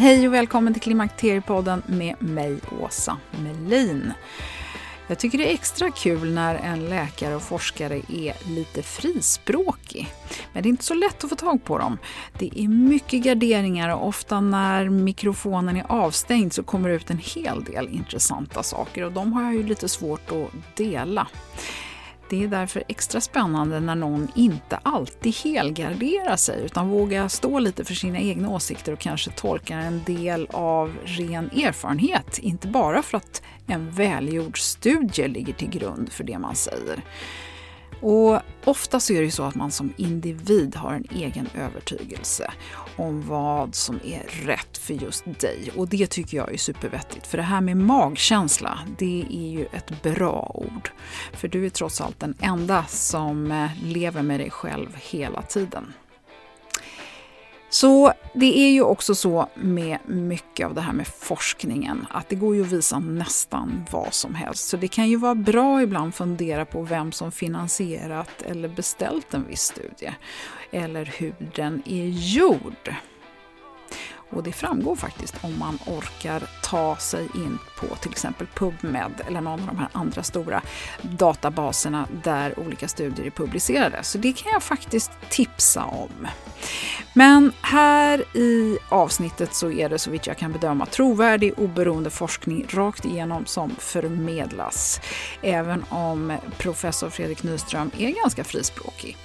Hej och välkommen till Klimakteriepodden med mig, Åsa Melin. Jag tycker det är extra kul när en läkare och forskare är lite frispråkig. Men det är inte så lätt att få tag på dem. Det är mycket garderingar och ofta när mikrofonen är avstängd så kommer det ut en hel del intressanta saker och de har jag ju lite svårt att dela. Det är därför extra spännande när någon inte alltid helgarderar sig utan vågar stå lite för sina egna åsikter och kanske tolkar en del av ren erfarenhet. Inte bara för att en välgjord studie ligger till grund för det man säger. Och ofta så är det ju så att man som individ har en egen övertygelse om vad som är rätt för just dig. Och det tycker jag är supervettigt. För det här med magkänsla, det är ju ett bra ord. För du är trots allt den enda som eh, lever med dig själv hela tiden. Så det är ju också så med mycket av det här med forskningen att det går ju att visa nästan vad som helst. Så det kan ju vara bra ibland att fundera på vem som finansierat eller beställt en viss studie eller hur den är gjord. Och det framgår faktiskt om man orkar ta sig in på till exempel PubMed eller någon av de här andra stora databaserna där olika studier är publicerade. Så det kan jag faktiskt tipsa om. Men här i avsnittet så är det så vitt jag kan bedöma trovärdig oberoende forskning rakt igenom som förmedlas. Även om professor Fredrik Nyström är ganska frispråkig.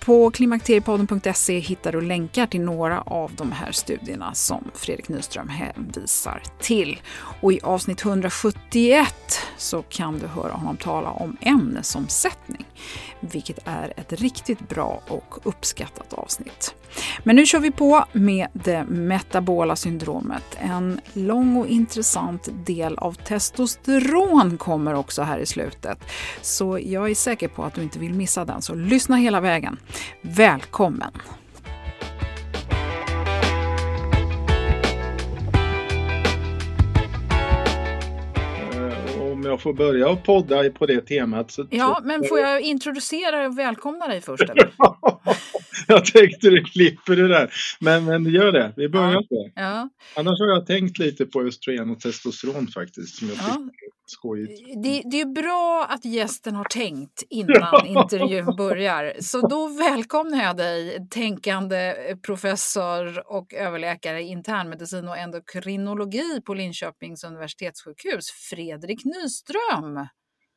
På klimakteriepodden.se hittar du länkar till några av de här studierna som Fredrik Nyström hänvisar till. Och i avsnitt 171 så kan du höra honom tala om ämnesomsättning, vilket är ett riktigt bra och uppskattat avsnitt. Men nu kör vi på med det metabola syndromet. En lång och intressant del av testosteron kommer också här i slutet. Så jag är säker på att du inte vill missa den, så lyssna hela vägen. Välkommen! Om jag får börja podda på det temat. Så Ja, men får jag introducera och välkomna dig först? Eller? jag tänkte du klipper det där. Men, men gör det, vi börjar Ja. så. Ja. Annars har jag tänkt lite på östrogen och testosteron faktiskt. Som jag Ja. Skojigt. Det, det är bra att gästen har tänkt innan intervjun börjar. Så då välkomnar jag dig, tänkande professor och överläkare i internmedicin och endokrinologi på Linköpings universitetssjukhus, Fredrik Nyström.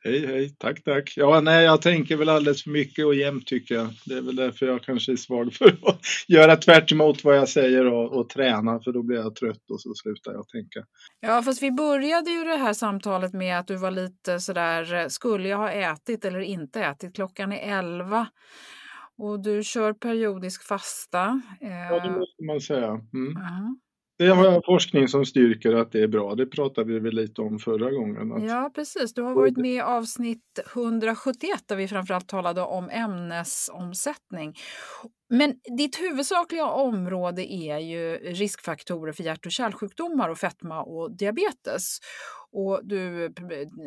Hej, hej, tack, tack. Ja, nej, jag tänker väl alldeles för mycket och jämt tycker jag. Det är väl därför jag kanske är svag för att göra tvärt emot vad jag säger och, och träna, för då blir jag trött och så slutar jag tänka. Ja, fast vi började ju det här samtalet med att du var lite sådär, skulle jag ha ätit eller inte ätit? Klockan är elva och du kör periodisk fasta. Ja, det Eh, måste man säga. Mm. ja. Det har jag forskning som styrker att det är bra. Det pratade vi väl lite om förra gången. Att... Ja, precis. Du har varit med i avsnitt 171 där vi framförallt talade om ämnesomsättning. Men ditt huvudsakliga område är ju riskfaktorer för hjärt och kärlsjukdomar och fetma och diabetes. Och du eh,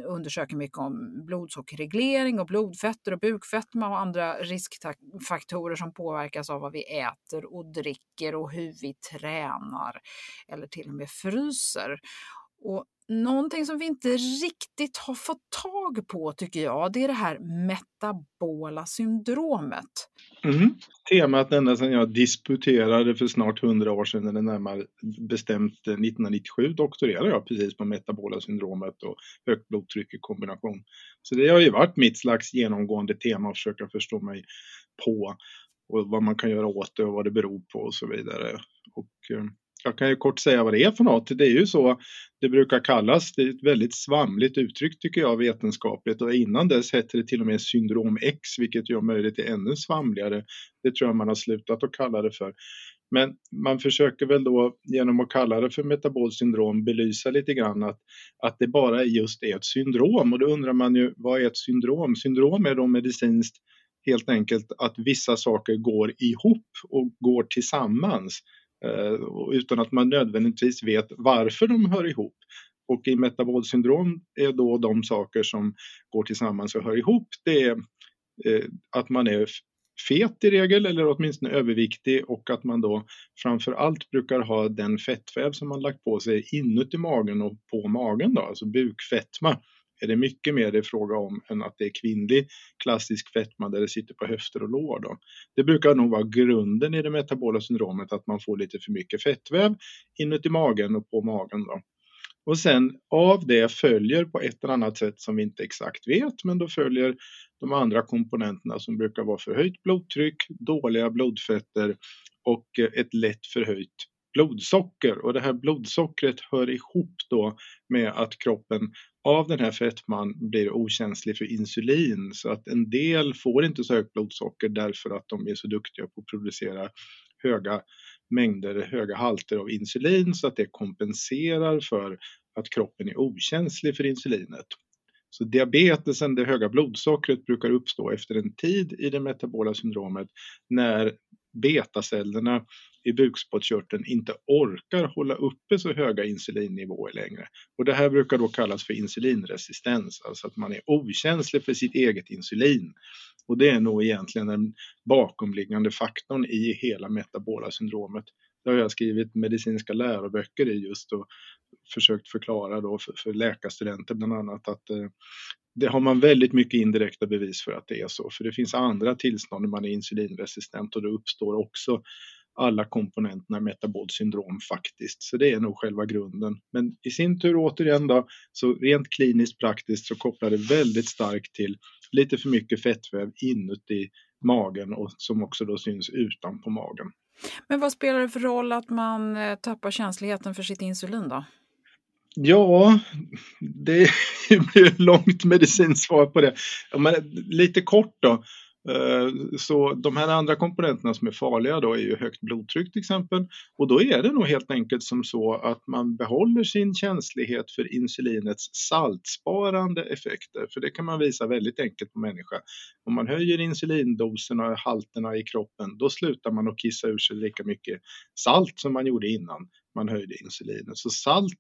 undersöker mycket om blodsockerreglering och blodfetter och bukfetma och andra riskfaktorer som påverkas av vad vi äter och dricker och hur vi tränar eller till och med fryser. Och någonting som vi inte riktigt har fått tag på tycker jag, det är det här metabola syndromet. Mm. Temat ända sedan jag disputerade för snart hundra år sedan, eller närmare bestämt eh, 1997, doktorerade jag precis på metabola syndromet och högt blodtryck i kombination. Så det har ju varit mitt slags genomgående tema att försöka förstå mig på och vad man kan göra åt det och vad det beror på och så vidare. Och, eh, jag kan ju kort säga vad det är för något. Det är ju så det brukar kallas. Det är ett väldigt svamligt uttryck tycker jag vetenskapligt och innan dess hette det till och med syndrom X vilket gör möjligt är ännu svamligare. Det tror jag man har slutat att kalla det för. Men man försöker väl då genom att kalla det för metabolt syndrom belysa lite grann att, att det bara just är ett syndrom och då undrar man ju vad är ett syndrom? Syndrom är då medicinskt helt enkelt att vissa saker går ihop och går tillsammans. Eh, utan att man nödvändigtvis vet varför de hör ihop. Och i metabolsyndrom är då de saker som går tillsammans och hör ihop, det är eh, att man är fet i regel eller åtminstone överviktig och att man då framför allt brukar ha den fettväv som man lagt på sig inuti magen och på magen då, alltså bukfetma är det mycket mer det är fråga om än att det är kvinnlig klassisk fetma där det sitter på höfter och lår. Då. Det brukar nog vara grunden i det metabola syndromet att man får lite för mycket fettväv inuti magen och på magen. Då. Och sen av det följer på ett eller annat sätt som vi inte exakt vet, men då följer de andra komponenterna som brukar vara förhöjt blodtryck, dåliga blodfetter och ett lätt förhöjt blodsocker. Och det här blodsockret hör ihop då med att kroppen av den här fetman blir okänslig för insulin så att en del får inte så högt blodsocker därför att de är så duktiga på att producera höga mängder, höga halter av insulin så att det kompenserar för att kroppen är okänslig för insulinet. Så diabetesen, det höga blodsockret, brukar uppstå efter en tid i det metabola syndromet när betacellerna i bukspottkörteln inte orkar hålla uppe så höga insulinnivåer längre. Och det här brukar då kallas för insulinresistens, alltså att man är okänslig för sitt eget insulin. Och det är nog egentligen den bakomliggande faktorn i hela metabola syndromet. Det har jag skrivit medicinska läroböcker i just och försökt förklara då för, för läkarstudenter bland annat att eh, det har man väldigt mycket indirekta bevis för att det är så. För det finns andra tillstånd när man är insulinresistent och då uppstår också alla komponenterna metabolt syndrom faktiskt. Så det är nog själva grunden. Men i sin tur återigen då, så rent kliniskt praktiskt så kopplar det väldigt starkt till lite för mycket fettväv inuti magen och som också då syns utanpå magen. Men vad spelar det för roll att man eh, tappar känsligheten för sitt insulin då? Ja, det blir ett långt medicinsvar på det. Men lite kort då. Eh, så de här andra komponenterna som är farliga då är ju högt blodtryck till exempel. Och då är det nog helt enkelt som så att man behåller sin känslighet för insulinets saltsparande effekter. För det kan man visa väldigt enkelt på människa. Om man höjer insulindoserna och halterna i kroppen då slutar man att kissa ur sig lika mycket salt som man gjorde innan man höjde insulinet. Så salt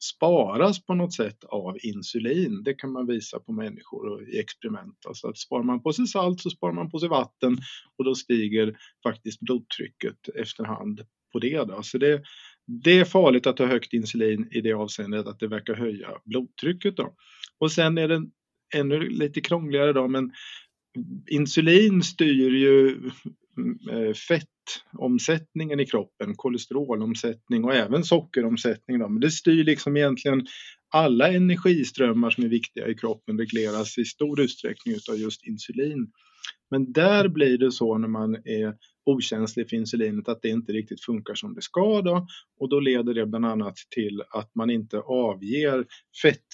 sparas på något sätt av insulin. Det kan man visa på människor och i experiment. Alltså att sparar man på sig salt så sparar man på sig vatten och då stiger faktiskt blodtrycket efterhand på det. Då. Så det, det är farligt att ha högt insulin i det avseendet att det verkar höja blodtrycket. Då. Och sen är det ännu lite krångligare då, men insulin styr ju mm, eh, fett fettomsättningen i kroppen, kolesterolomsättning och även sockeromsättning. Då. Men det styr liksom egentligen alla energiströmmar som är viktiga i kroppen regleras i stor utsträckning av just insulin. Men där blir det så när man är okänslig för insulinet att det inte riktigt funkar som det ska då och då leder det bland annat till att man inte avger fett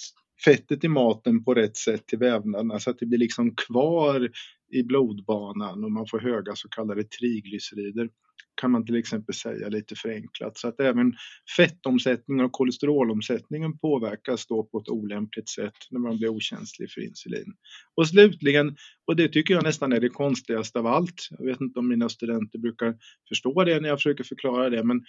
fettet i maten på rätt sätt till vävnaderna så att det blir liksom kvar i blodbanan och man får höga så kallade triglycerider. kan man till exempel säga lite förenklat. Så att även fettomsättningen och kolesterolomsättningen påverkas då på ett olämpligt sätt när man blir okänslig för insulin. Och slutligen, och det tycker jag nästan är det konstigaste av allt, jag vet inte om mina studenter brukar förstå det när jag försöker förklara det, men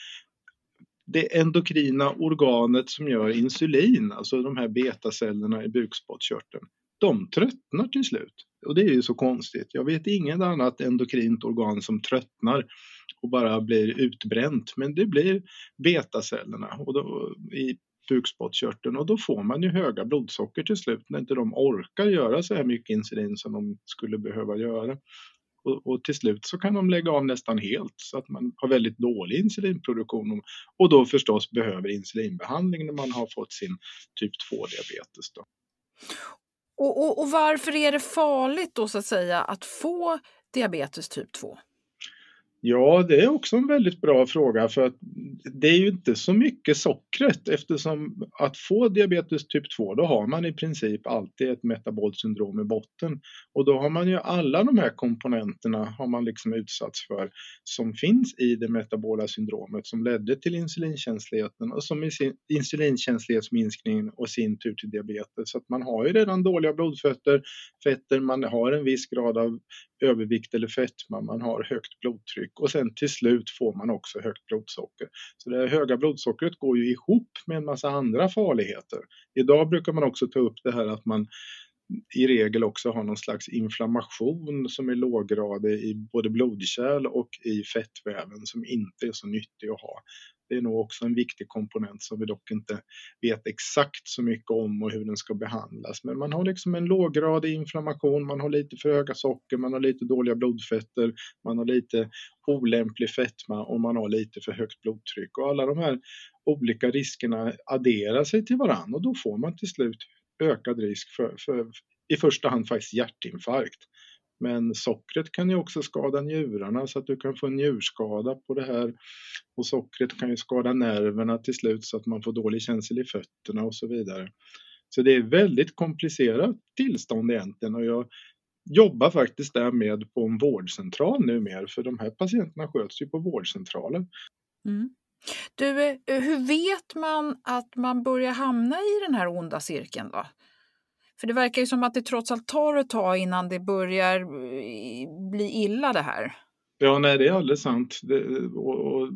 det endokrina organet som gör insulin, alltså de här betacellerna i bukspottkörteln, de tröttnar till slut. Och det är ju så konstigt. Jag vet inget annat endokrint organ som tröttnar och bara blir utbränt. Men det blir betacellerna och då, i bukspottkörteln och då får man ju höga blodsocker till slut när inte de orkar göra så här mycket insulin som de skulle behöva göra. Och, och, till slut så kan de lägga av nästan helt så att man har väldigt dålig insulinproduktion och då förstås behöver insulinbehandling när man har fått sin typ 2-diabetes. Och, och, och varför är det farligt då så att säga att få diabetes typ 2? Ja, det är också en väldigt bra fråga för att det är ju inte så mycket sockret eftersom att få diabetes typ 2 då har man i princip alltid ett metabolt syndrom i botten och då har man ju alla de här komponenterna har man liksom utsatts för som finns i det metabola syndromet som ledde till insulinkänsligheten och som i sin insulinkänslighetsminskningen och sin tur till diabetes. Så att man har ju redan dåliga blodfetter, fetter, man har en viss grad av övervikt eller fetma, man har högt blodtryck och sen till slut får man också högt blodsocker. Så det höga blodsockret går ju ihop med en massa andra farligheter. Idag brukar man också ta upp det här att man i regel också har någon slags inflammation som är låggradig i både blodkärl och i fettväven som inte är så nyttig att ha. Det är nog också en viktig komponent som vi dock inte vet exakt så mycket om och hur den ska behandlas. Men man har liksom en låggradig inflammation, man har lite för höga socker, man har lite dåliga blodfetter, man har lite olämplig fetma och man har lite för högt blodtryck. Och alla de här olika riskerna adderar sig till varandra och då får man till slut ökad risk för, för i första hand faktiskt hjärtinfarkt. Men sockret kan ju också skada njurarna så att du kan få en njurskada på det här. Och sockret kan ju skada nerverna till slut så att man får dålig känsel i fötterna och så vidare. Så det är väldigt komplicerat tillstånd egentligen och jag jobbar faktiskt därmed på en vårdcentral numera för de här patienterna sköts ju på vårdcentralen. Mm. Du, eh, hur vet man att man börjar hamna i den här onda cirkeln då? För det verkar ju som att det trots allt tar ett tag innan det börjar eh, bli illa det här. Ja, nej, det är alldeles sant. Det, och, och,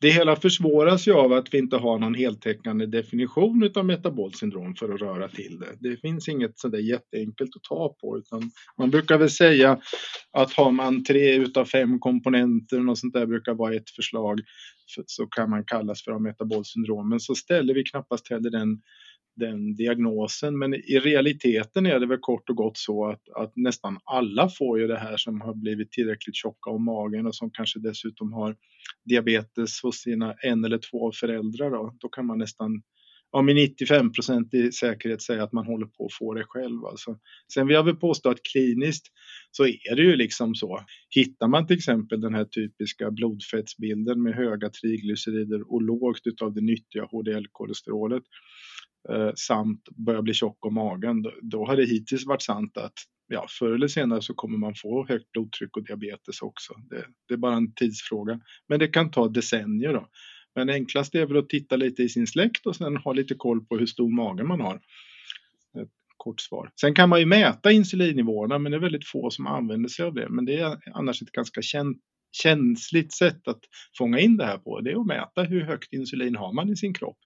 det hela försvåras ju av att vi inte har någon heltäckande definition av metabolt syndrom för att röra till det. Det finns inget sådär jätteenkelt att ta på utan man brukar väl säga att har man tre utav fem komponenter och sånt där brukar vara ett förslag så kan man kallas för metabolt syndrom. Men så ställer vi knappast heller den den diagnosen. Men i realiteten är det väl kort och gott så att, att nästan alla får ju det här som har blivit tillräckligt tjocka om magen och som kanske dessutom har diabetes hos sina en eller två föräldrar. Då, då kan man nästan ja, med 95% i säkerhet säga att man håller på att få det själv. Alltså. Sen vill jag väl påstå att kliniskt så är det ju liksom så. Hittar man till exempel den här typiska blodfettsbilden med höga triglycerider och lågt utav det nyttiga HDL-kolesterolet Eh, samt börjar bli tjock om magen, då, då har det hittills varit sant att ja, förr eller senare så kommer man få högt blodtryck och diabetes också. Det, det, är bara en tidsfråga. Men det kan ta decennier då. Men enklast är väl att titta lite i sin släkt och sen ha lite koll på hur stor mage man har. Ett kort svar. Sen kan man ju mäta insulinnivåerna men det är väldigt få som använder sig av det. Men det är annars ett ganska känt, känsligt sätt att fånga in det här på. Det är att mäta hur högt insulin har man i sin kropp.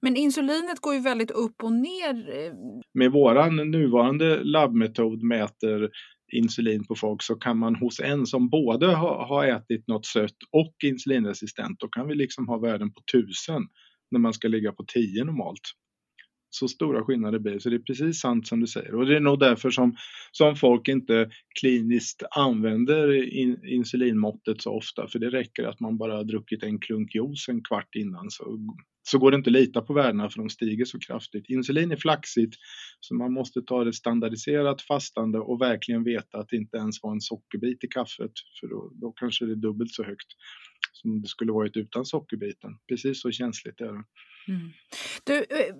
Men insulinet går ju väldigt upp och ner. Eh. Med vår nuvarande labbmetod mäter insulin på folk så kan man hos en som både har, ätit något sött och insulinresistent, då kan vi liksom ha värden på tusen när man ska ligga på 10 normalt. Så stora skillnader blir det. Så det är precis sant som du säger. Och det är nog därför som, som folk inte kliniskt använder in, insulinmåttet så ofta. För det räcker att man bara har druckit en klunk juice en kvart innan så så går det inte att lita på värdena för de stiger så kraftigt. Insulin är flaxigt så man måste ta det standardiserat fastande och verkligen veta att det inte ens var en sockerbit i kaffet för då, då kanske det är dubbelt så högt som det skulle varit utan sockerbiten. Precis så känsligt är det. Mm. Du, eh,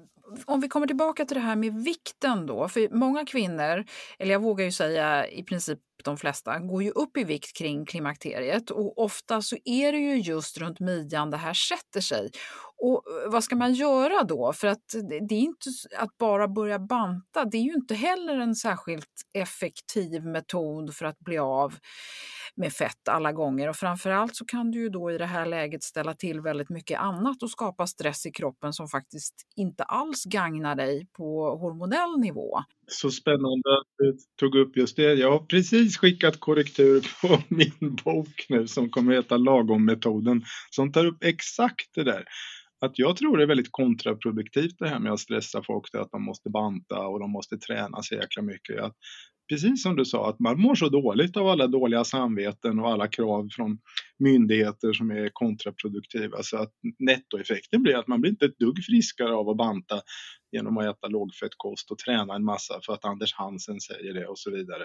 om vi kommer tillbaka till det här med vikten då. För många kvinnor, eller jag vågar ju säga i princip de flesta, går ju upp i vikt kring klimakteriet och ofta så är det ju just runt midjan det här sätter sig. Och eh, vad ska man göra då? För att det är inte att bara börja banta, det är ju inte heller en särskilt effektiv metod för att bli av med fett alla gånger och framförallt så kan du ju då i det här läget ställa till väldigt mycket annat och skapa stress i kroppen som faktiskt inte alls gagnar dig på hormonell nivå. Så spännande att du tog upp just det. Jag har precis skickat korrektur på min bok nu som kommer att heta Lagom-metoden som tar upp exakt det där att jag tror det är väldigt kontraproduktivt det här med att stressa folk till att de måste banta och de måste träna så jäkla mycket. Att precis som du sa, att man mår så dåligt av alla dåliga samveten och alla krav från myndigheter som är kontraproduktiva. Så att nettoeffekten blir att man blir inte ett dugg friskare av att banta genom att äta lågfettkost och träna en massa för att Anders Hansen säger det och så vidare.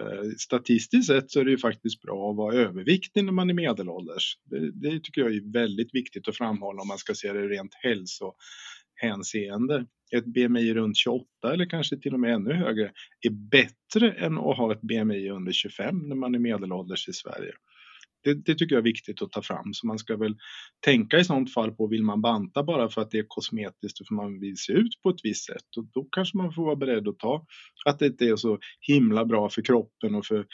Eh, statistiskt sett så är det ju faktiskt bra att vara överviktig när man är medelålders. Det, det tycker jag är väldigt viktigt att framhålla om man ska se det rent hälsohänseende. Ett BMI runt 28 eller kanske till och med ännu högre är bättre än att ha ett BMI under 25 när man är medelålders i Sverige. Det, det, tycker jag är viktigt att ta fram. Så man ska väl tänka i sånt fall på, vill man banta bara för att det är kosmetiskt och för man vill se ut på ett visst sätt? Och då kanske man får vara beredd att ta att det inte är så himla bra för kroppen och för,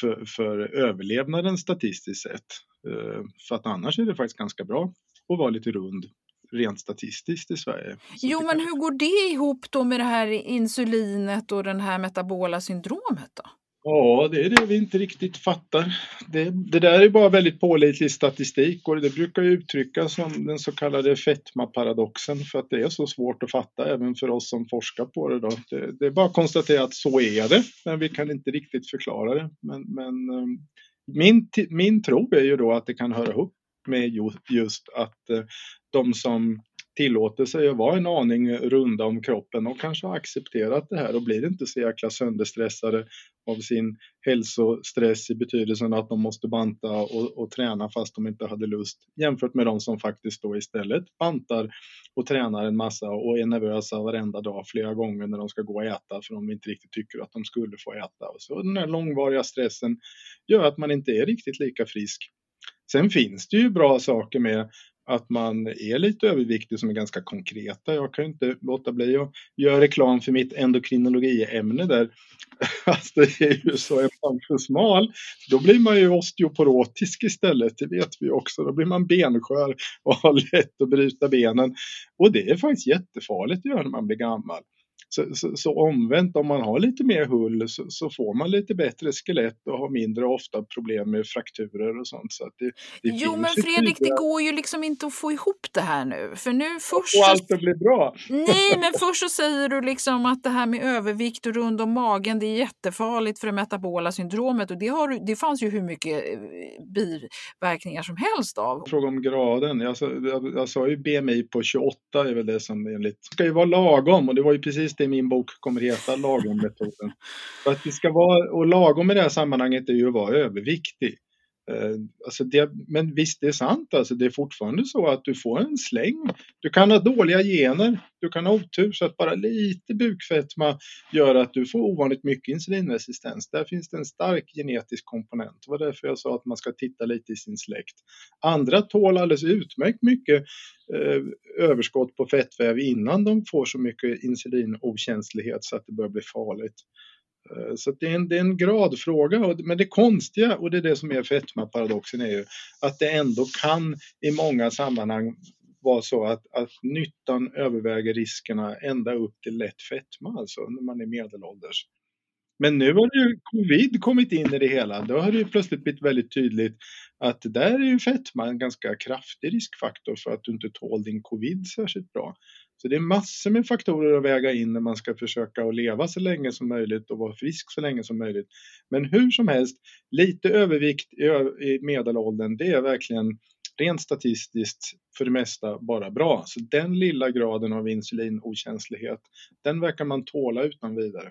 för, för överlevnaden statistiskt sett. Eh, för att annars är det faktiskt ganska bra att vara lite rund rent statistiskt i Sverige. Jo, men hur går det ihop då med det här insulinet och den här metabola syndromet då? Ja, det är det vi inte riktigt fattar. Det, det där är bara väldigt pålitlig statistik och det brukar ju uttryckas som den så kallade fetmaparadoxen för att det är så svårt att fatta även för oss som forskar på det. Då. Det, det är bara att konstatera att så är det, men vi kan inte riktigt förklara det. Men, men ehm, min, min tro är ju då att det kan höra ihop med just att eh, de som tillåter sig att vara en aning runda om kroppen och kanske har accepterat det här och blir inte så jäkla sönderstressade av sin hälsostress i betydelsen att de måste banta och, och, träna fast de inte hade lust jämfört med de som faktiskt då istället bantar och tränar en massa och är nervösa varenda dag flera gånger när de ska gå och äta för de inte riktigt tycker att de skulle få äta. Och så den här långvariga stressen gör att man inte är riktigt lika frisk. Sen finns det ju bra saker med att man är lite överviktig som är ganska konkreta. Jag kan ju inte låta bli att göra reklam för mitt endokrinologiämne där. Alltså det är ju så, är man för smal då blir man ju osteoporotisk istället, det vet vi också. Då blir man benskör och har lätt att bryta benen. Och det är faktiskt jättefarligt att göra när man blir gammal. Så, så, så, omvänt, om man har lite mer hull så, så, får man lite bättre skelett och har mindre ofta problem med frakturer och sånt. Så det, det jo, men Fredrik, det går ju liksom inte att få ihop det här nu. För nu först... Och allt att bli bra. Nej, men först så säger du liksom att det här med övervikt och rund om magen, det är jättefarligt för det metabola syndromet. Och det, har, det fanns ju hur mycket eh, biverkningar som helst av. Fråga om graden. Jag, jag, jag sa ju BMI på 28 är väl det som enligt... Det ska ju vara lagom och det var ju precis det i min bok kommer heta lagom-metoden. För att det ska vara, och lagom i det här sammanhanget är ju att vara överviktig. Eh, alltså det, men visst, det är sant. Alltså det är fortfarande så att du får en släng. Du kan ha dåliga gener, du kan ha otur så att bara lite bukfetma gör att du får ovanligt mycket insulinresistens. Där finns det en stark genetisk komponent. Det var därför jag sa att man ska titta lite i sin släkt. Andra tål alldeles utmärkt mycket eh, överskott på fettväv innan de får så mycket insulinokänslighet så att det börjar bli farligt. Eh, så det är, en, det är en gradfråga, men det konstiga och det är det som är fetmaparadoxen är ju att det ändå kan i många sammanhang vara så att, att nyttan överväger riskerna ända upp till lätt fetma, alltså när man är medelålders. Men nu har ju covid kommit in i det hela. Då har det ju plötsligt blivit väldigt tydligt att där är ju fetma en ganska kraftig riskfaktor för att du inte tål din covid särskilt bra. Så det är massor med faktorer att väga in när man ska försöka att leva så länge som möjligt och vara frisk så länge som möjligt. Men hur som helst, lite övervikt i medelåldern, det är verkligen rent statistiskt för det mesta bara bra. Så den lilla graden av insulinokänslighet, den verkar man tåla utan vidare.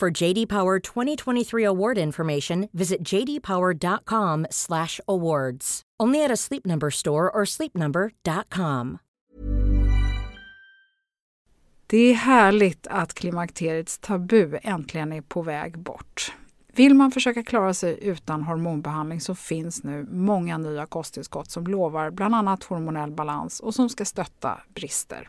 For JD Power 2023 award information, visit jdpower.com/awards. Only at a Sleep Number store or sleepnumber.com. Det är härligt att klimakteriets tabu äntligen är på väg bort. Vill man försöka klara sig utan hormonbehandling så finns nu många nya kosttillskott som lovar bland annat hormonell balans och som ska stötta brister.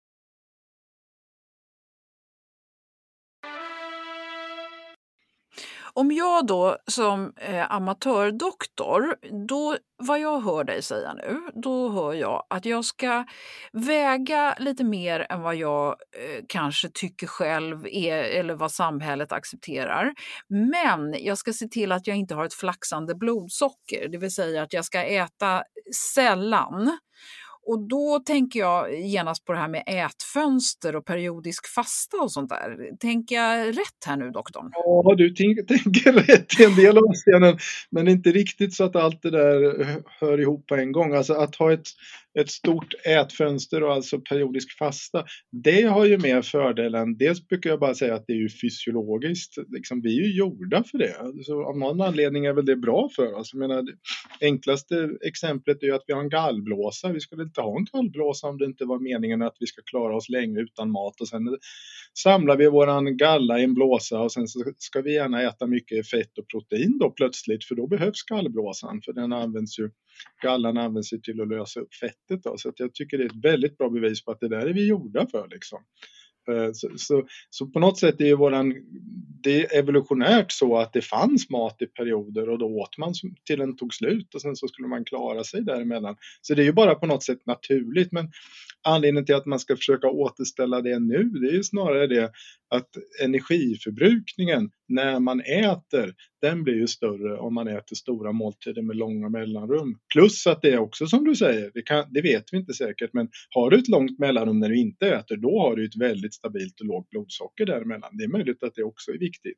Om jag då som eh, amatördoktor, då, vad jag hör dig säga nu, då hör jag att jag ska väga lite mer än vad jag eh, kanske tycker själv är, eller vad samhället accepterar. Men jag ska se till att jag inte har ett flaxande blodsocker, det vill säga att jag ska äta sällan. Och då tänker jag genast på det här med ätfönster och periodisk fasta och sånt där. Tänker jag rätt här nu doktorn? Ja, du tänker rätt i en del avseenden, men inte riktigt så att allt det där hör ihop på en gång. Alltså att ha ett, ett stort ätfönster och alltså periodisk fasta, det har ju mer fördelen. Dels brukar jag bara säga att det är ju fysiologiskt, liksom, vi är ju gjorda för det. Så av någon anledning är väl det bra för oss. Jag menar, det enklaste exemplet är ju att vi har en gallblåsa. Vi skulle inte ha en gallblåsa om det inte var meningen att vi ska klara oss länge utan mat och sen samlar vi våran galla i en blåsa och sen så ska vi gärna äta mycket fett och protein då plötsligt för då behövs gallblåsan för den används ju gallan används ju till att lösa upp fettet då. så att jag tycker det är ett väldigt bra bevis på att det där är vi gjorda för liksom. Eh, så, så, så, på något sätt är ju våran, det är evolutionärt så att det fanns mat i perioder och då åt man till den tog slut och sen så skulle man klara sig däremellan. Så det är ju bara på något sätt naturligt men anledningen till att man ska försöka återställa det nu det är ju snarare det att energiförbrukningen när man äter den blir ju större om man äter stora måltider med långa mellanrum. Plus att det är också som du säger, det, kan, det vet vi inte säkert, men har du ett långt mellanrum när du inte äter, då har du ett väldigt stabilt och lågt blodsocker däremellan. Det är möjligt att det också är viktigt.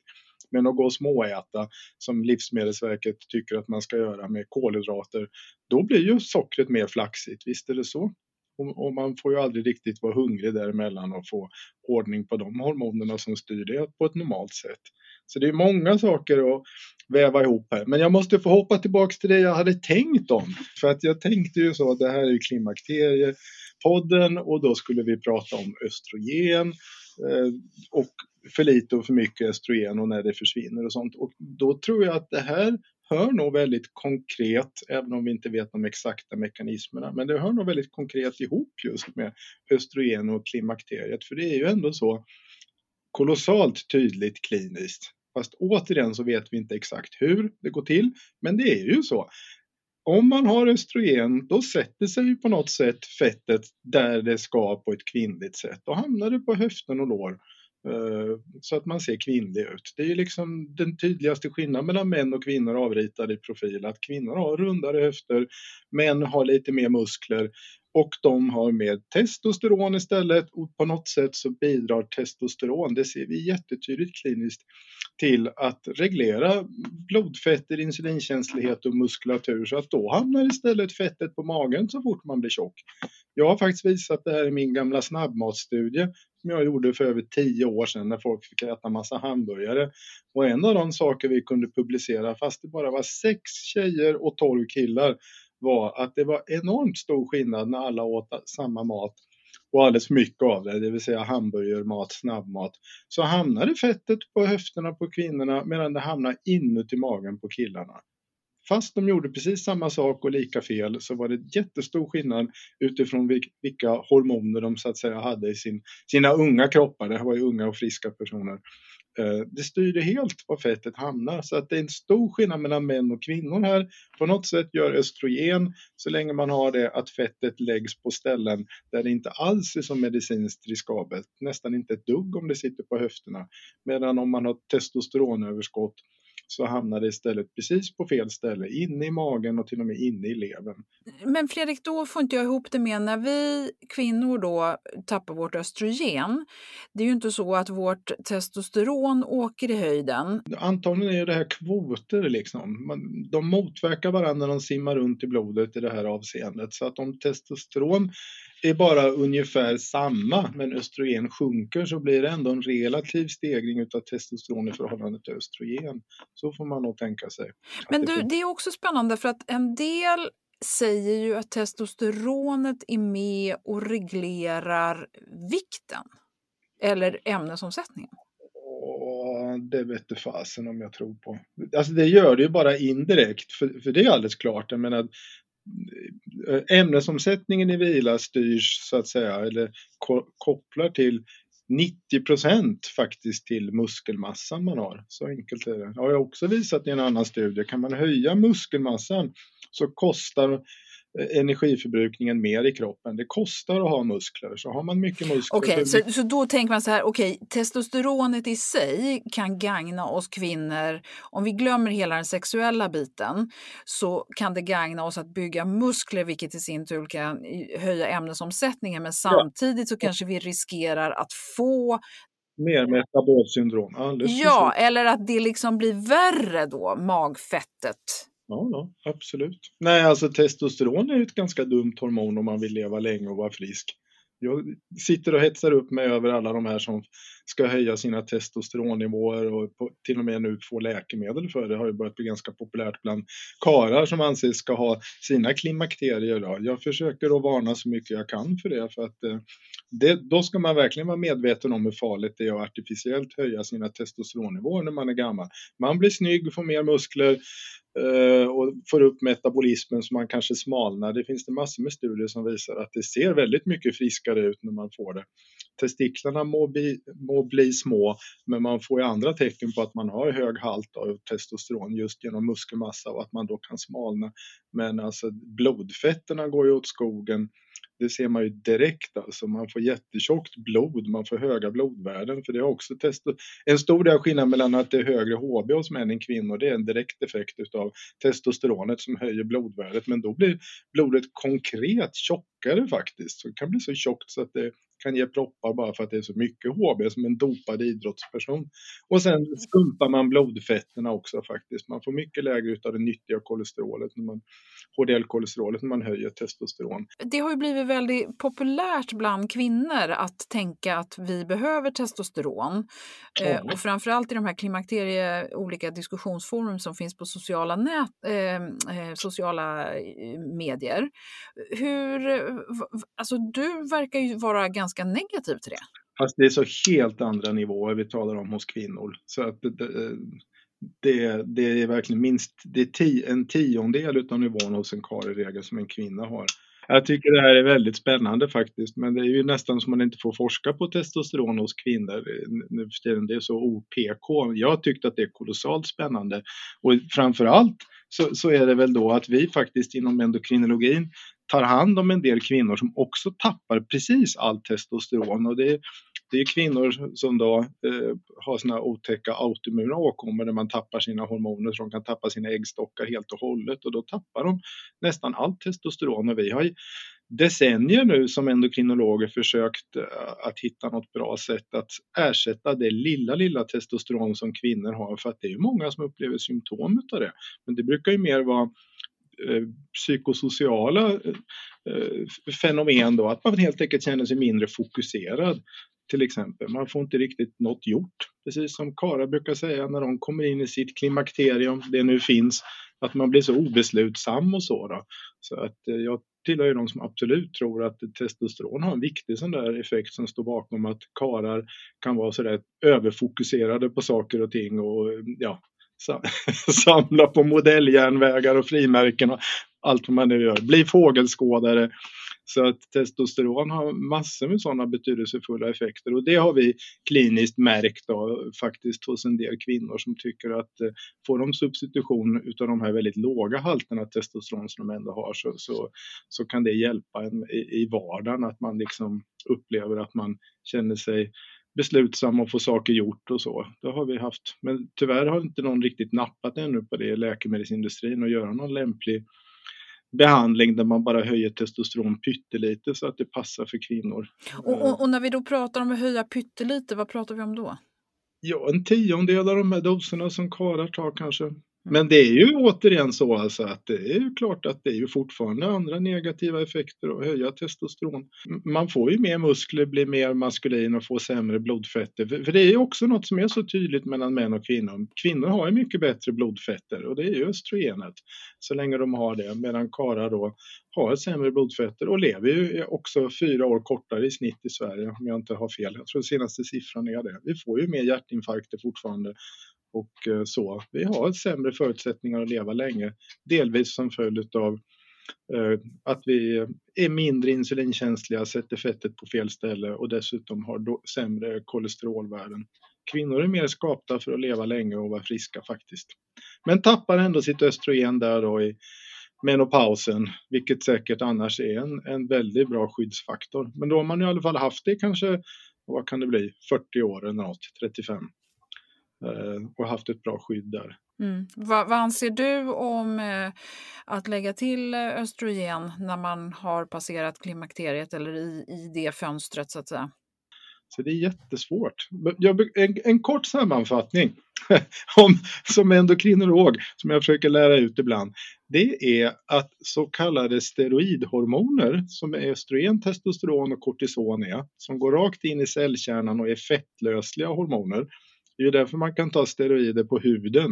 Men att gå och småäta, som Livsmedelsverket tycker att man ska göra med kolhydrater, då blir ju sockret mer flaxigt, visst är det så? Och, man får ju aldrig riktigt vara hungrig däremellan och få ordning på de hormonerna som styr det på ett normalt sätt. Så det är många saker att väva ihop här. Men jag måste få hoppa tillbaks till det jag hade tänkt om. För att jag tänkte ju så att det här är klimakteriepodden och då skulle vi prata om östrogen eh, och för lite och för mycket östrogen och när det försvinner och sånt. Och då tror jag att det här hör nog väldigt konkret, även om vi inte vet de exakta mekanismerna, men det hör nog väldigt konkret ihop just med östrogen och klimakteriet, för det är ju ändå så kolossalt tydligt kliniskt. Fast återigen så vet vi inte exakt hur det går till, men det är ju så. om man har östrogen då sätter sig på något sätt fettet där det ska på ett kvinnligt sätt. Då hamnar det på höften och lår eh, Eh, så att man ser kvinnlig ut. Det är ju liksom den tydligaste skillnaden mellan män och kvinnor avritade i profil. Att kvinnor har rundare höfter, män har lite mer muskler och de har mer testosteron istället och på något sätt så bidrar testosteron, det ser vi jättetydligt kliniskt, till att reglera blodfetter, insulinkänslighet och muskulatur så att då hamnar istället fettet på magen så fort man blir tjock. Jag har faktiskt visat det här i min gamla snabbmatsstudie som jag gjorde för över tio år sedan när folk fick äta massa hamburgare. Och en av de saker vi kunde publicera, fast det bara var sex tjejer och tolv killar, var att det var enormt stor skillnad när alla åt samma mat och alldeles för mycket av det, det vill säga hamburgermat, snabbmat, så hamnade fettet på höfterna på kvinnorna medan det hamnade inuti magen på killarna. Fast de gjorde precis samma sak och lika fel så var det jättestor skillnad utifrån vilka hormoner de så att säga hade i sin, sina unga kroppar. Det här var ju unga och friska personer. Eh, det styrde helt var fettet hamnar. Så att det är en stor skillnad mellan män och kvinnor här. På något sätt gör östrogen, så länge man har det, att fettet läggs på ställen där det inte alls är så medicinskt riskabelt. Nästan inte ett dugg om det sitter på höfterna. Medan om man har testosteronöverskott så hamnar det istället precis på fel ställe, inne i magen och till och med inne i levern. Men Fredrik, då får inte jag ihop det med när vi kvinnor då tappar vårt östrogen. Det är ju inte så att vårt testosteron åker i höjden. Antagligen är det här kvoter liksom. De motverkar varandra när de simmar runt i blodet i det här avseendet. Så att om testosteron är bara ungefär samma men östrogen sjunker så blir det ändå en relativ stegring av testosteron i förhållande till östrogen. Så får man nog tänka sig. Men du, det är också spännande för att en del säger ju att testosteronet är med och reglerar vikten eller ämnesomsättningen. det vet du fasen om jag tror på. Alltså det gör det ju bara indirekt, för, för det är alldeles klart. Jag menar, Eh, ämnesomsättningen i vila styrs så att säga eller kopplar till 90 procent faktiskt till muskelmassan man har. Så enkelt är det. Det har jag också visat i en annan studie. Kan man höja muskelmassan så kostar energiförbrukningen mer i kroppen. Det kostar att ha muskler, så har man mycket muskler... Okej, okay, så, så då tänker man så här, okej, okay, testosteronet i sig kan gagna oss kvinnor. Om vi glömmer hela den sexuella biten så kan det gagna oss att bygga muskler, vilket i sin tur kan höja ämnesomsättningen. Men samtidigt så kanske vi riskerar att få Mer metabolt syndrom. Alldeles ja, precis. eller att det liksom blir värre då, magfettet. Ja, ja, absolut. Nej, alltså testosteron är ett ganska dumt hormon om man vill leva länge och vara frisk. Jag sitter och hetsar upp mig över alla de här som ska höja sina testosteronnivåer och till och med nu få läkemedel för det. Har ju börjat bli ganska populärt bland karar som anses ska ha sina klimakterier. Då. Jag försöker att varna så mycket jag kan för det för att eh, det, då ska man verkligen vara medveten om hur farligt det är att artificiellt höja sina testosteronnivåer när man är gammal. Man blir snygg, får mer muskler, eh, och får upp metabolismen så man kanske smalnar. Det finns det massor med studier som visar att det ser väldigt mycket friskare ut när man får det. Testiklarna må bli, må bli små men man får ju andra tecken på att man har hög halt av testosteron just genom muskelmassa och att man då kan smalna. Men alltså blodfetterna går ju åt skogen det ser man ju direkt alltså. Man får jättetjockt blod, man får höga blodvärden. För det är också testo en stor del av skillnaden mellan att det är högre HB hos män än kvinnor, det är en direkt effekt utav testosteronet som höjer blodvärdet. Men då blir blodet konkret tjockare faktiskt. Så det kan bli så tjockt så att det kan ge proppar bara för att det är så mycket HB som en dopad idrottsperson. Och sen skumpar man blodfetterna också faktiskt. Man får mycket lägre av det nyttiga kolesterolet, när man, HDL-kolesterolet, när man höjer testosteron. Det har ju blivit väldigt populärt bland kvinnor att tänka att vi behöver testosteron. Ja. Eh, och framförallt i de här klimakterie, olika diskussionsforum som finns på sociala, nät, eh, eh sociala eh, medier. Hur, alltså du verkar ju vara ganska ganska negativ till det. Fast det är så helt andra nivåer vi talar om hos kvinnor. Så att det, det, det är verkligen minst det är ti, en tiondel av nivån hos en karl i regel som en kvinna har. Jag tycker det här är väldigt spännande faktiskt, men det är ju nästan som man inte får forska på testosteron hos kvinnor nu för tiden. Det är så OPK. Jag tyckte att det är kolossalt spännande och framförallt så, så är det väl då att vi faktiskt inom endokrinologin tar hand om en del kvinnor som också tappar precis allt testosteron. Och det, det är kvinnor som då eh, har såna otäcka autoimmuna åkommor där man tappar sina hormoner så de kan tappa sina äggstockar helt och hållet och då tappar de nästan allt testosteron. Och vi har decennier nu som endokrinologer försökt eh, att hitta något bra sätt att ersätta det lilla, lilla testosteron som kvinnor har för att det är många som upplever symptom av det. Men det brukar ju mer vara Eh, psykosociala eh, fenomen då, att man helt enkelt känner sig mindre fokuserad till exempel. Man får inte riktigt något gjort, precis som Kara brukar säga när de kommer in i sitt klimakterium, det nu finns, att man blir så obeslutsam och så. Då. Så att eh, jag tillhör ju de som absolut tror att testosteron har en viktig sån där effekt som står bakom att karar kan vara sådär överfokuserade på saker och ting och ja, samla på modelljärnvägar och frimärken och allt vad man nu gör. Bli fågelskådare. Så att testosteron har massor med sådana betydelsefulla effekter och det har vi kliniskt märkt då, faktiskt hos en del kvinnor som tycker att eh, får de substitution utav de här väldigt låga halterna testosteron som de ändå har så, så, så kan det hjälpa en i, i vardagen att man liksom upplever att man känner sig beslutsam och få saker gjort och så. Det har vi haft. Men tyvärr har inte någon riktigt nappat ännu på det i läkemedelsindustrin och göra någon lämplig behandling där man bara höjer testosteron pyttelite så att det passar för kvinnor. Och, och, och, när vi då pratar om att höja pyttelite, vad pratar vi om då? Ja, en tiondel av de här doserna som karlar tar kanske. Men det är ju återigen så alltså att det är ju klart att det är ju fortfarande andra negativa effekter att höja testosteron. Man får ju mer muskler, blir mer maskulin och får sämre blodfetter. För det är ju också något som är så tydligt mellan män och kvinnor. Kvinnor har ju mycket bättre blodfetter och det är ju östrogenet så länge de har det medan karlar då har sämre blodfetter och lever ju också fyra år kortare i snitt i Sverige om jag inte har fel. Jag tror senaste siffran är det. Vi får ju mer hjärtinfarkter fortfarande och eh, så. Vi har sämre förutsättningar att leva länge, delvis som följd av eh, att vi är mindre insulinkänsliga, sätter fettet på fel ställe och dessutom har sämre kolesterolvärden. Kvinnor är mer skapta för att leva länge och vara friska faktiskt. Men tappar ändå sitt östrogen där då i menopausen, vilket säkert annars är en, en väldigt bra skyddsfaktor. Men då har man i alla fall haft det kanske, vad kan det bli, 40 år eller något, 35. Eh, och haft ett bra skydd där. Mm. Vad, vad, anser du om eh, att lägga till eh, östrogen när man har passerat klimakteriet eller i, i det fönstret så att säga? Så det är jättesvårt. Jag, en, en kort sammanfattning om, som endokrinolog som jag försöker lära ut ibland. Det är att så kallade steroidhormoner som är östrogen, testosteron och kortison är, som går rakt in i cellkärnan och är fettlösliga hormoner det är därför man kan ta steroider på huden.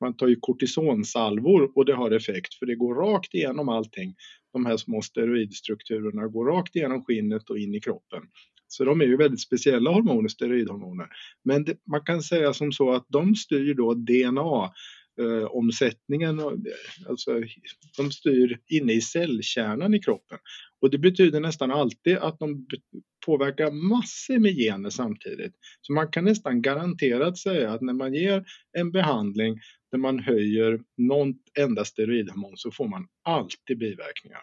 Man tar ju kortisonsalvor och det har effekt för det går rakt igenom allting. De här små steroidstrukturerna går rakt igenom skinnet och in i kroppen. Så de är ju väldigt speciella hormoner, steroidhormoner. Men det, man kan säga som så att de styr då DNA eh, omsättningen, alltså de styr inne i cellkärnan i kroppen. Och det betyder nästan alltid att de påverkar massor med gener samtidigt. Så man kan nästan garanterat säga att när man ger en behandling där man höjer någon enda steroidhormon så får man alltid biverkningar.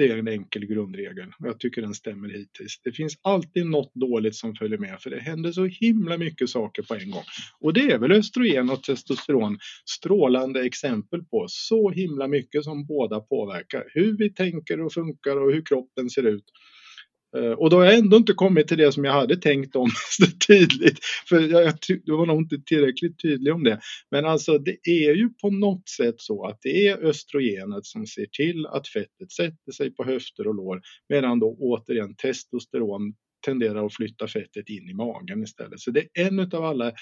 Det är en enkel grundregel och jag tycker den stämmer hittills. Det finns alltid något dåligt som följer med för det händer så himla mycket saker på en gång. Och det är väl östrogen och testosteron strålande exempel på. Så himla mycket som båda påverkar. Hur vi tänker och funkar och hur kroppen ser ut. Eh, och då har jag ändå inte kommit till det som jag hade tänkt om så tydligt. För jag, jag var nog inte tillräckligt tydlig om det. Men alltså det är ju på något sätt så att det är östrogenet som ser till att fettet sätter sig på höfter och lår. Medan då återigen testosteron tenderar att flytta fettet in i magen istället. Så det är en av alla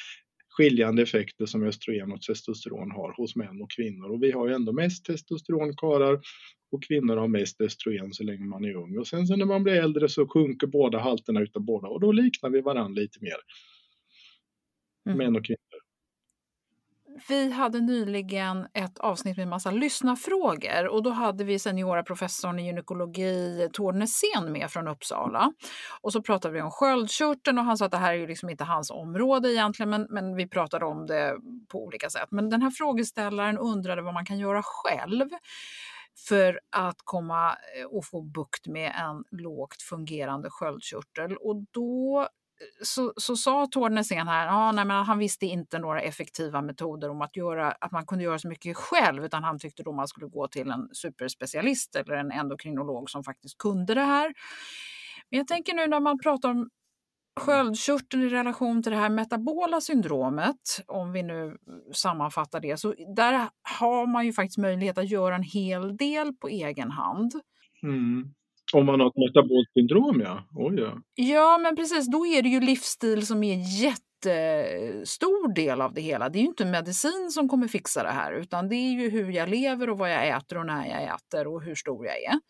skiljande effekter som östrogen och testosteron har hos män och kvinnor. Och vi har ju ändå mest testosteron karlar och kvinnor har mest östrogen så länge man är ung. Och sen så när man blir äldre så sjunker båda halterna utav båda och då liknar vi varandra lite mer. Mm. Män och kvinnor vi hade nyligen ett avsnitt med massa lyssnarfrågor och då hade vi seniora professorn i gynekologi Tord Nässén med från Uppsala. Och så pratade vi om sköldkörteln och han sa att det här är ju liksom inte hans område egentligen men, men vi pratade om det på olika sätt. Men den här frågeställaren undrade vad man kan göra själv för att komma eh, och få bukt med en lågt fungerande sköldkörtel. Och då så, så sa Tordnesen här, ah, nej, men han visste inte några effektiva metoder om att, göra, att man kunde göra så mycket själv utan han tyckte då man skulle gå till en superspecialist eller en endokrinolog som faktiskt kunde det här. Men jag tänker nu när man pratar om sköldkörteln i relation till det här metabola syndromet, om vi nu sammanfattar det, så där har man ju faktiskt möjlighet att göra en hel del på egen hand. Mm. Om man har ett metabolt syndrom, ja. Oj, ja. Ja, men precis. Då är det ju livsstil som är jättestor del av det hela. Det är ju inte medicin som kommer fixa det här, utan det är ju hur jag lever och vad jag äter och när jag äter och hur stor jag är.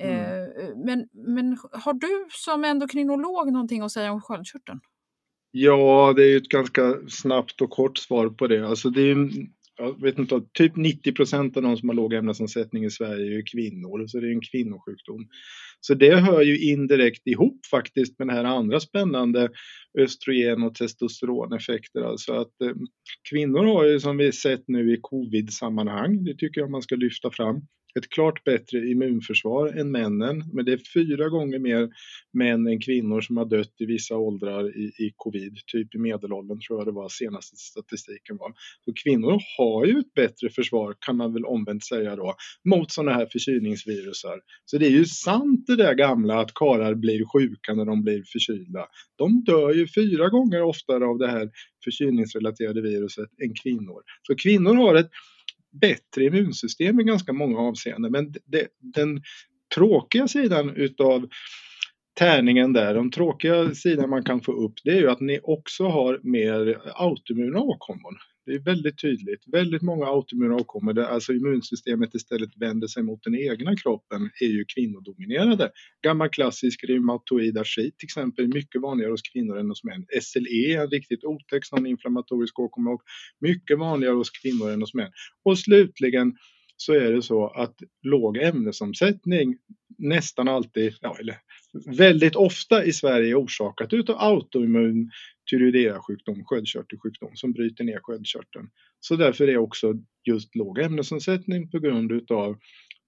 Mm. Eh, men, men har du som endokrinolog någonting att säga om sköldkörteln? Ja, det är ju ett ganska snabbt och kort svar på det. Alltså det är jag vet inte, typ 90 procent av de som har låg ämnesomsättning i Sverige är ju kvinnor, så det är en kvinnosjukdom. Så det hör ju indirekt ihop faktiskt med det här andra spännande östrogen och testosteroneffekter. Alltså att eh, kvinnor har ju som vi sett nu i covid-sammanhang, det tycker jag man ska lyfta fram, ett klart bättre immunförsvar än männen. Men det är fyra gånger mer män än kvinnor som har dött i vissa åldrar i, i covid. Typ i medelåldern tror jag det var senaste statistiken var. Så kvinnor har ju ett bättre försvar kan man väl omvänt säga då mot sådana här förkylningsvirusar. Så det är ju sant det där gamla att karar blir sjuka när de blir förkylda. De dör ju fyra gånger oftare av det här förkylningsrelaterade viruset än kvinnor. Så kvinnor har ett bättre immunsystem i ganska många avseenden. Men det, den tråkiga sidan utav tärningen där, den tråkiga sidan man kan få upp, det är ju att ni också har mer autoimmuna åkommor. Det är väldigt tydligt. Väldigt många autoimmuna åkommor där alltså immunsystemet istället vänder sig mot den egna kroppen är ju kvinnodominerade. Gammal klassisk reumatoid artrit till exempel, är mycket vanligare hos kvinnor än hos män. SLE, en riktigt otäck inflammatorisk åkomma och mycket vanligare hos kvinnor än hos män. Och slutligen så är det så att låg ämnesomsättning nästan alltid, ja, eller väldigt ofta i Sverige orsakat utav autoimmun tyreoideasjukdom, sköldkörtelsjukdom som bryter ner sköldkörteln. Så därför är också just låg ämnesomsättning på grund utav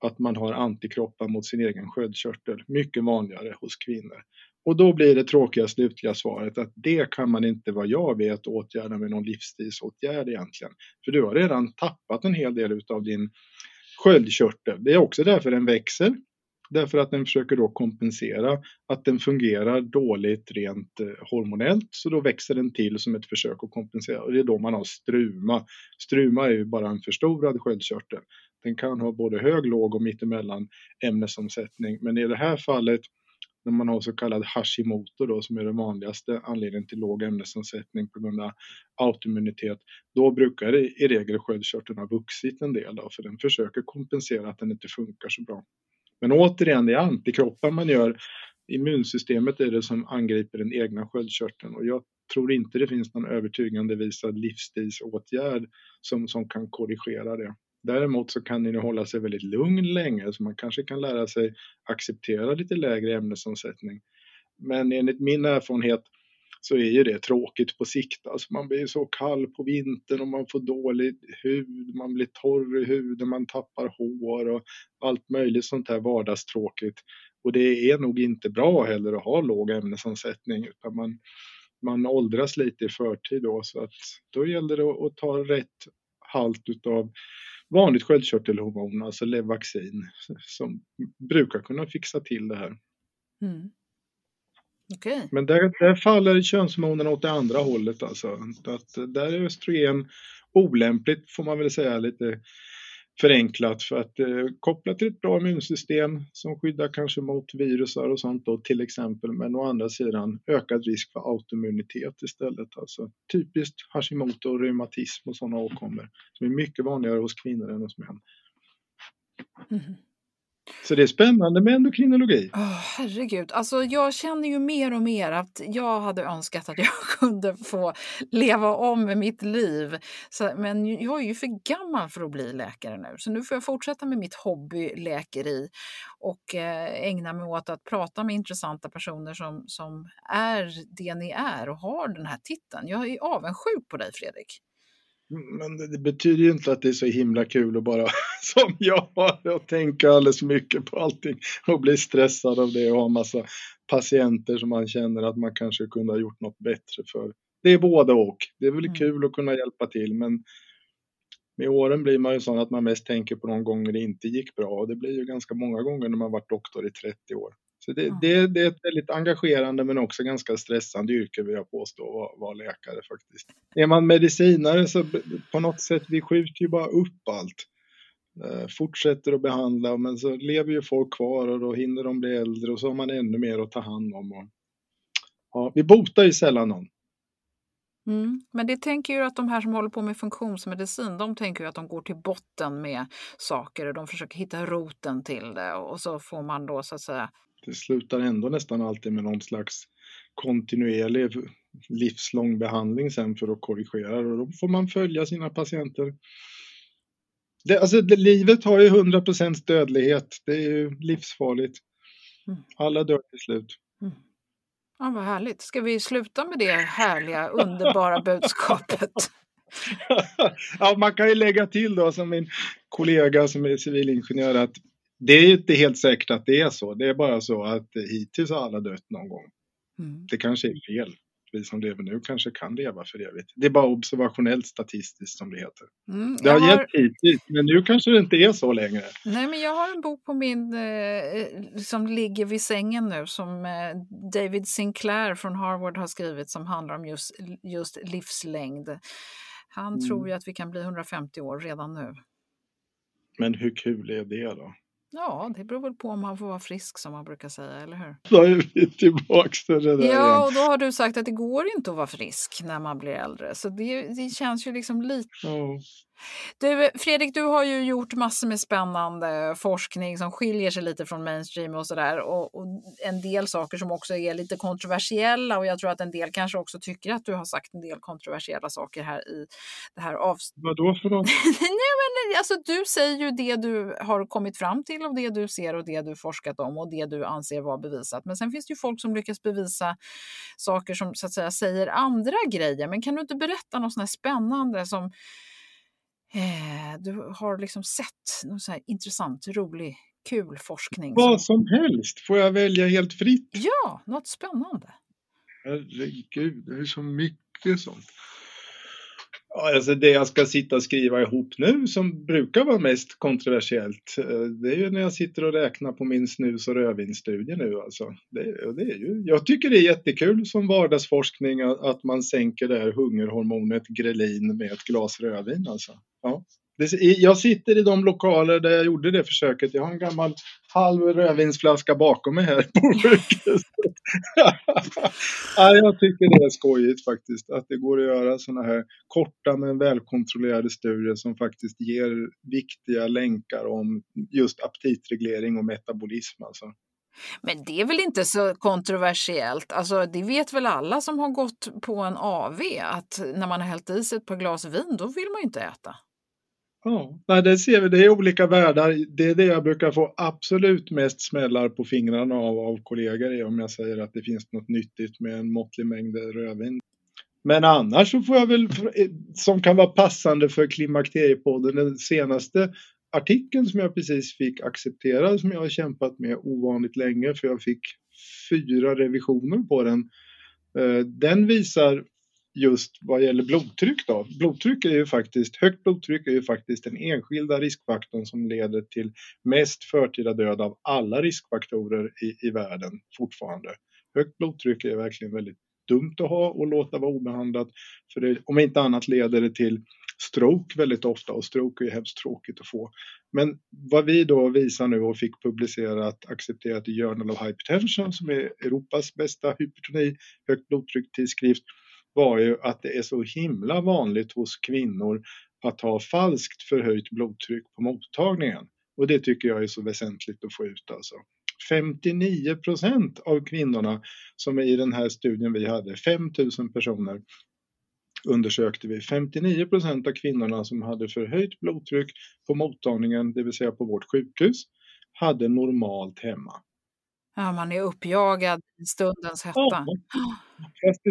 att man har antikroppar mot sin egen sköldkörtel mycket vanligare hos kvinnor. Och då blir det tråkiga slutliga svaret att det kan man inte vad jag vet åtgärda med någon livsstilsåtgärd egentligen. För du har redan tappat en hel del utav din sköldkörtel. Det är också därför den växer. Därför att den försöker då kompensera att den fungerar dåligt rent eh, hormonellt. Så då växer den till som ett försök att kompensera. Och det är då man har struma. Struma är ju bara en förstorad sköldkörtel. Den kan ha både hög, låg och mittemellan ämnesomsättning. Men i det här fallet när man har så kallad Hashimoto då, som är den vanligaste anledningen till låg ämnesomsättning på grund av autoimmunitet, då brukar det i regel sköldkörteln ha vuxit en del då, för den försöker kompensera att den inte funkar så bra. Men återigen, det är antikroppar man gör. Immunsystemet är det som angriper den egna sköldkörteln och jag tror inte det finns någon övertygande visad livsstilsåtgärd som, som kan korrigera det. Däremot så kan den hålla sig väldigt lugn länge så man kanske kan lära sig acceptera lite lägre ämnesomsättning. Men enligt min erfarenhet så är ju det tråkigt på sikt. Alltså man blir så kall på vintern och man får dålig hud, man blir torr i huden, man tappar hår och allt möjligt sånt här vardagstråkigt. Och det är nog inte bra heller att ha låg ämnesomsättning utan man, man åldras lite i förtid då så att då gäller det att ta rätt halt utav vanligt sköldkörtelhormon, alltså Levaxin, som brukar kunna fixa till det här. Mm. Okay. Men där, där faller könshormonerna åt det andra hållet alltså. Att där är östrogen olämpligt får man väl säga lite förenklat för att eh, koppla till ett bra immunsystem som skyddar kanske mot virusar och sånt då till exempel men å andra sidan ökad risk för autoimmunitet istället. Alltså typiskt Hashimoto och reumatism och sådana åkommor som är mycket vanligare hos kvinnor än hos män. Mm. Så det är spännande med endokrinologi. Oh, herregud, alltså jag känner ju mer och mer att jag hade önskat att jag kunde få leva om mitt liv. Så, men jag är ju för gammal för att bli läkare nu, så nu får jag fortsätta med mitt hobbyläkeri och eh, ägna mig åt att prata med intressanta personer som, som är det ni är och har den här titeln. Jag är avundsjuk på dig Fredrik. Men det betyder ju inte att det är så himla kul att bara, som jag har, och tänka alldeles mycket på allting och bli stressad av det och ha massa patienter som man känner att man kanske kunde ha gjort något bättre för. Det är både och. Det är väl mm. kul att kunna hjälpa till men med åren blir man ju sån att man mest tänker på de gånger det inte gick bra och det blir ju ganska många gånger när man varit doktor i 30 år. Så det, mm. det, det, är ett väldigt engagerande men också ganska stressande yrke vill jag påstå, att vara, vara läkare faktiskt. Är man medicinare så på något sätt, vi skjuter ju bara upp allt. Eh, fortsätter att behandla men så lever ju folk kvar och då hinner de bli äldre och så har man ännu mer att ta hand om. Och, ja, vi botar ju sällan någon. Mm. Men det tänker ju att de här som håller på med funktionsmedicin, de tänker ju att de går till botten med saker och de försöker hitta roten till det och så får man då så att säga det slutar ändå nästan alltid med någon slags kontinuerlig livslång behandling sen för att korrigera och då får man följa sina patienter. Det, alltså, det, livet har ju 100% dödlighet. Det är ju livsfarligt. Mm. Alla dör till slut. Mm. Ja, vad härligt. Ska vi sluta med det härliga, underbara budskapet? ja, man kan ju lägga till då som min kollega som är civilingenjör att det är inte helt säkert att det är så. Det är bara så att hittills har alla dött någon gång. Mm. Det kanske är fel. Vi som lever nu kanske kan leva för evigt. Det är bara observationellt statistiskt som det heter. Mm, det har, har gett hittills, men nu kanske det inte är så längre. Nej, men jag har en bok på min eh, som ligger vid sängen nu som eh, David Sinclair från Harvard har skrivit som handlar om just, just livslängd. Han mm. tror ju att vi kan bli 150 år redan nu. Men hur kul är det då? Ja, det beror väl på om man får vara frisk som man brukar säga, eller hur? Då är vi tillbaks till det där Ja, igen. och då har du sagt att det går inte att vara frisk när man blir äldre. Så det, det känns ju liksom lite... Oh. Du, Fredrik, du har ju gjort massor med spännande forskning som skiljer sig lite från mainstream och sådär. Och, och, en del saker som också är lite kontroversiella och jag tror att en del kanske också tycker att du har sagt en del kontroversiella saker här i det här avsnittet. Vadå för något? Nej, men alltså du säger ju det du har kommit fram till och det du ser och det du forskat om och det du anser vara bevisat. Men sen finns det ju folk som lyckas bevisa saker som så att säga säger andra grejer. Men kan du inte berätta något sånt här spännande som Eh, du har liksom sett någon så intressant, rolig, kul forskning. Vad som helst, får jag välja helt fritt? Ja, något spännande. Herregud, det är så mycket sånt. Alltså det jag ska sitta och skriva ihop nu som brukar vara mest kontroversiellt, eh, det är ju när jag sitter och räknar på min snus och rödvinsstudie nu alltså. Det, det är ju, jag tycker det är jättekul som vardagsforskning att man sänker det här hungerhormonet grelin med ett glas rödvin alltså. Ja. Jag sitter i de lokaler där jag gjorde det försöket. Jag har en gammal halv rödvinsflaska bakom mig här på sjukhuset. ja, jag tycker det är skojigt faktiskt att det går att göra sådana här korta men välkontrollerade studier som faktiskt ger viktiga länkar om just aptitreglering och metabolism. Alltså. Men det är väl inte så kontroversiellt? Alltså, det vet väl alla som har gått på en AV att när man har hällt i sig ett par glas vin, då vill man ju inte äta. Ja, nej, det ser vi. Det är olika världar. Det är det jag brukar få absolut mest smällar på fingrarna av, av kollegor om jag säger att det finns något nyttigt med en måttlig mängd rödvin. Men annars så får jag väl, eh, som kan vara passande för Klimakteriepodden, den senaste artikeln som jag precis fick accepterad som jag har kämpat med ovanligt länge för jag fick fyra revisioner på den. Eh, den visar just vad gäller blodtryck då. Blodtryck är ju faktiskt, högt blodtryck är ju faktiskt den enskilda riskfaktorn som leder till mest förtida död av alla riskfaktorer i, i världen fortfarande. Högt blodtryck är verkligen väldigt dumt att ha och låta vara obehandlat. För det, om inte annat leder det till stroke väldigt ofta och stroke är ju hemskt tråkigt att få. Men vad vi då visar nu och fick publicerat accepterat i Journal of Hypertension som är Europas bästa hypertoni, högt blodtryck tidskrift var ju att det är så himla vanligt hos kvinnor att ha falskt förhöjt blodtryck på mottagningen. Och det tycker jag är så väsentligt att få ut alltså. 59 procent av kvinnorna som är i den här studien vi hade, 5000 personer, undersökte vi 59 procent av kvinnorna som hade förhöjt blodtryck på mottagningen, det vill säga på vårt sjukhus, hade normalt hemma. Ja, man är uppjagad i stundens hetta. Ja. Fast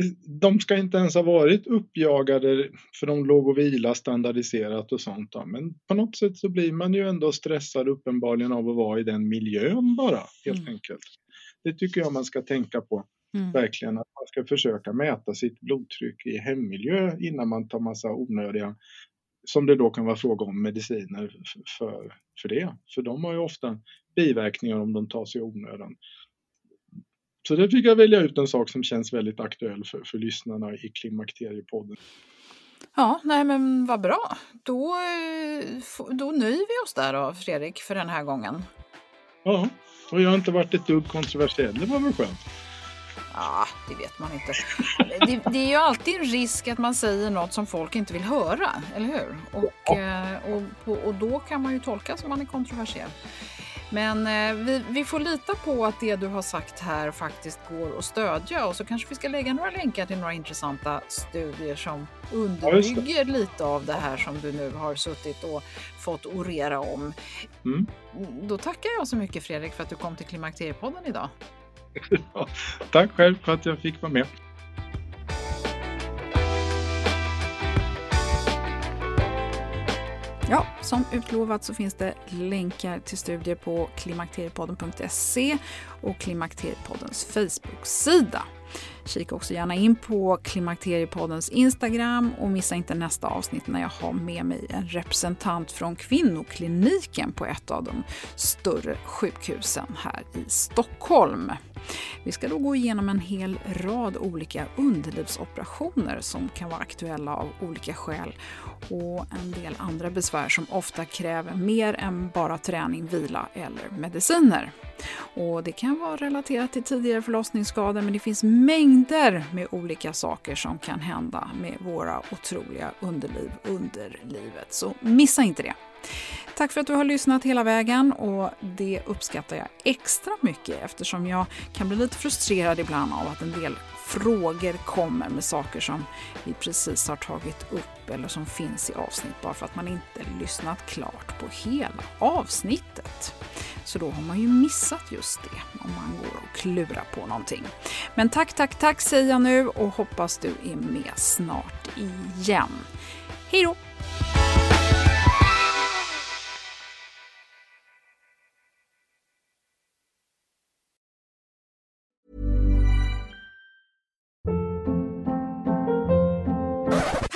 de ska inte ens ha varit uppjagade för de låg och vila standardiserat och sånt. Då. Men på något sätt så blir man ju ändå stressad uppenbarligen av att vara i den miljön bara, helt mm. enkelt. Det tycker jag man ska tänka på. Mm. Verkligen att man ska försöka mäta sitt blodtryck i hemmiljö innan man tar massa onödiga, som det då kan vara fråga om, mediciner för, för det. För de har ju ofta biverkningar om de tas i onödan. Så det fick jag välja ut en sak som känns väldigt aktuell för, för lyssnarna i Klimakteriepodden. Ja, nej men vad bra. Då, eh, då nöjer vi oss där då, Fredrik, för den här gången. Ja, och jag har inte varit ett dugg kontroversiell. Det var väl skönt. Ja, det vet man inte. Det, det, är ju alltid en risk att man säger något som folk inte vill höra, eller hur? Och. Eh, och, och, och då kan man ju tolka som man är kontroversiell. Men eh, vi, vi, får lita på att det du har sagt här faktiskt går att stödja och så kanske vi ska lägga några länkar till några intressanta studier som underbygger ja, lite av det här som du nu har suttit och fått orera om. Mm. Då tackar jag så mycket Fredrik för att du kom till Klimakteriepodden idag. Tack själv för att jag fick vara med. Som utlovat så finns det länkar till studier på klimakteriepodden.se och Klimakteriepoddens Facebook-sida. Kika också gärna in på Klimakteriepoddens Instagram och missa inte nästa avsnitt när jag har med mig en representant från kvinnokliniken på ett av de större sjukhusen här i Stockholm. Vi ska då gå igenom en hel rad olika underlivsoperationer som kan vara aktuella av olika skäl och en del andra besvär som ofta kräver mer än bara träning, vila eller mediciner. Och det kan vara relaterat till tidigare förlossningsskador men det finns mängder med olika saker som kan hända med våra otroliga underliv under livet. Så missa inte det! Tack för att du har lyssnat hela vägen och det uppskattar jag extra mycket eftersom jag kan bli lite frustrerad ibland av att en del frågor kommer med saker som vi precis har tagit upp eller som finns i avsnitt bara för att man inte lyssnat klart på hela avsnittet. Så då har man ju missat just det om man går och klurar på någonting. Men tack, tack, tack säger jag nu och hoppas du är med snart igen. Hej då!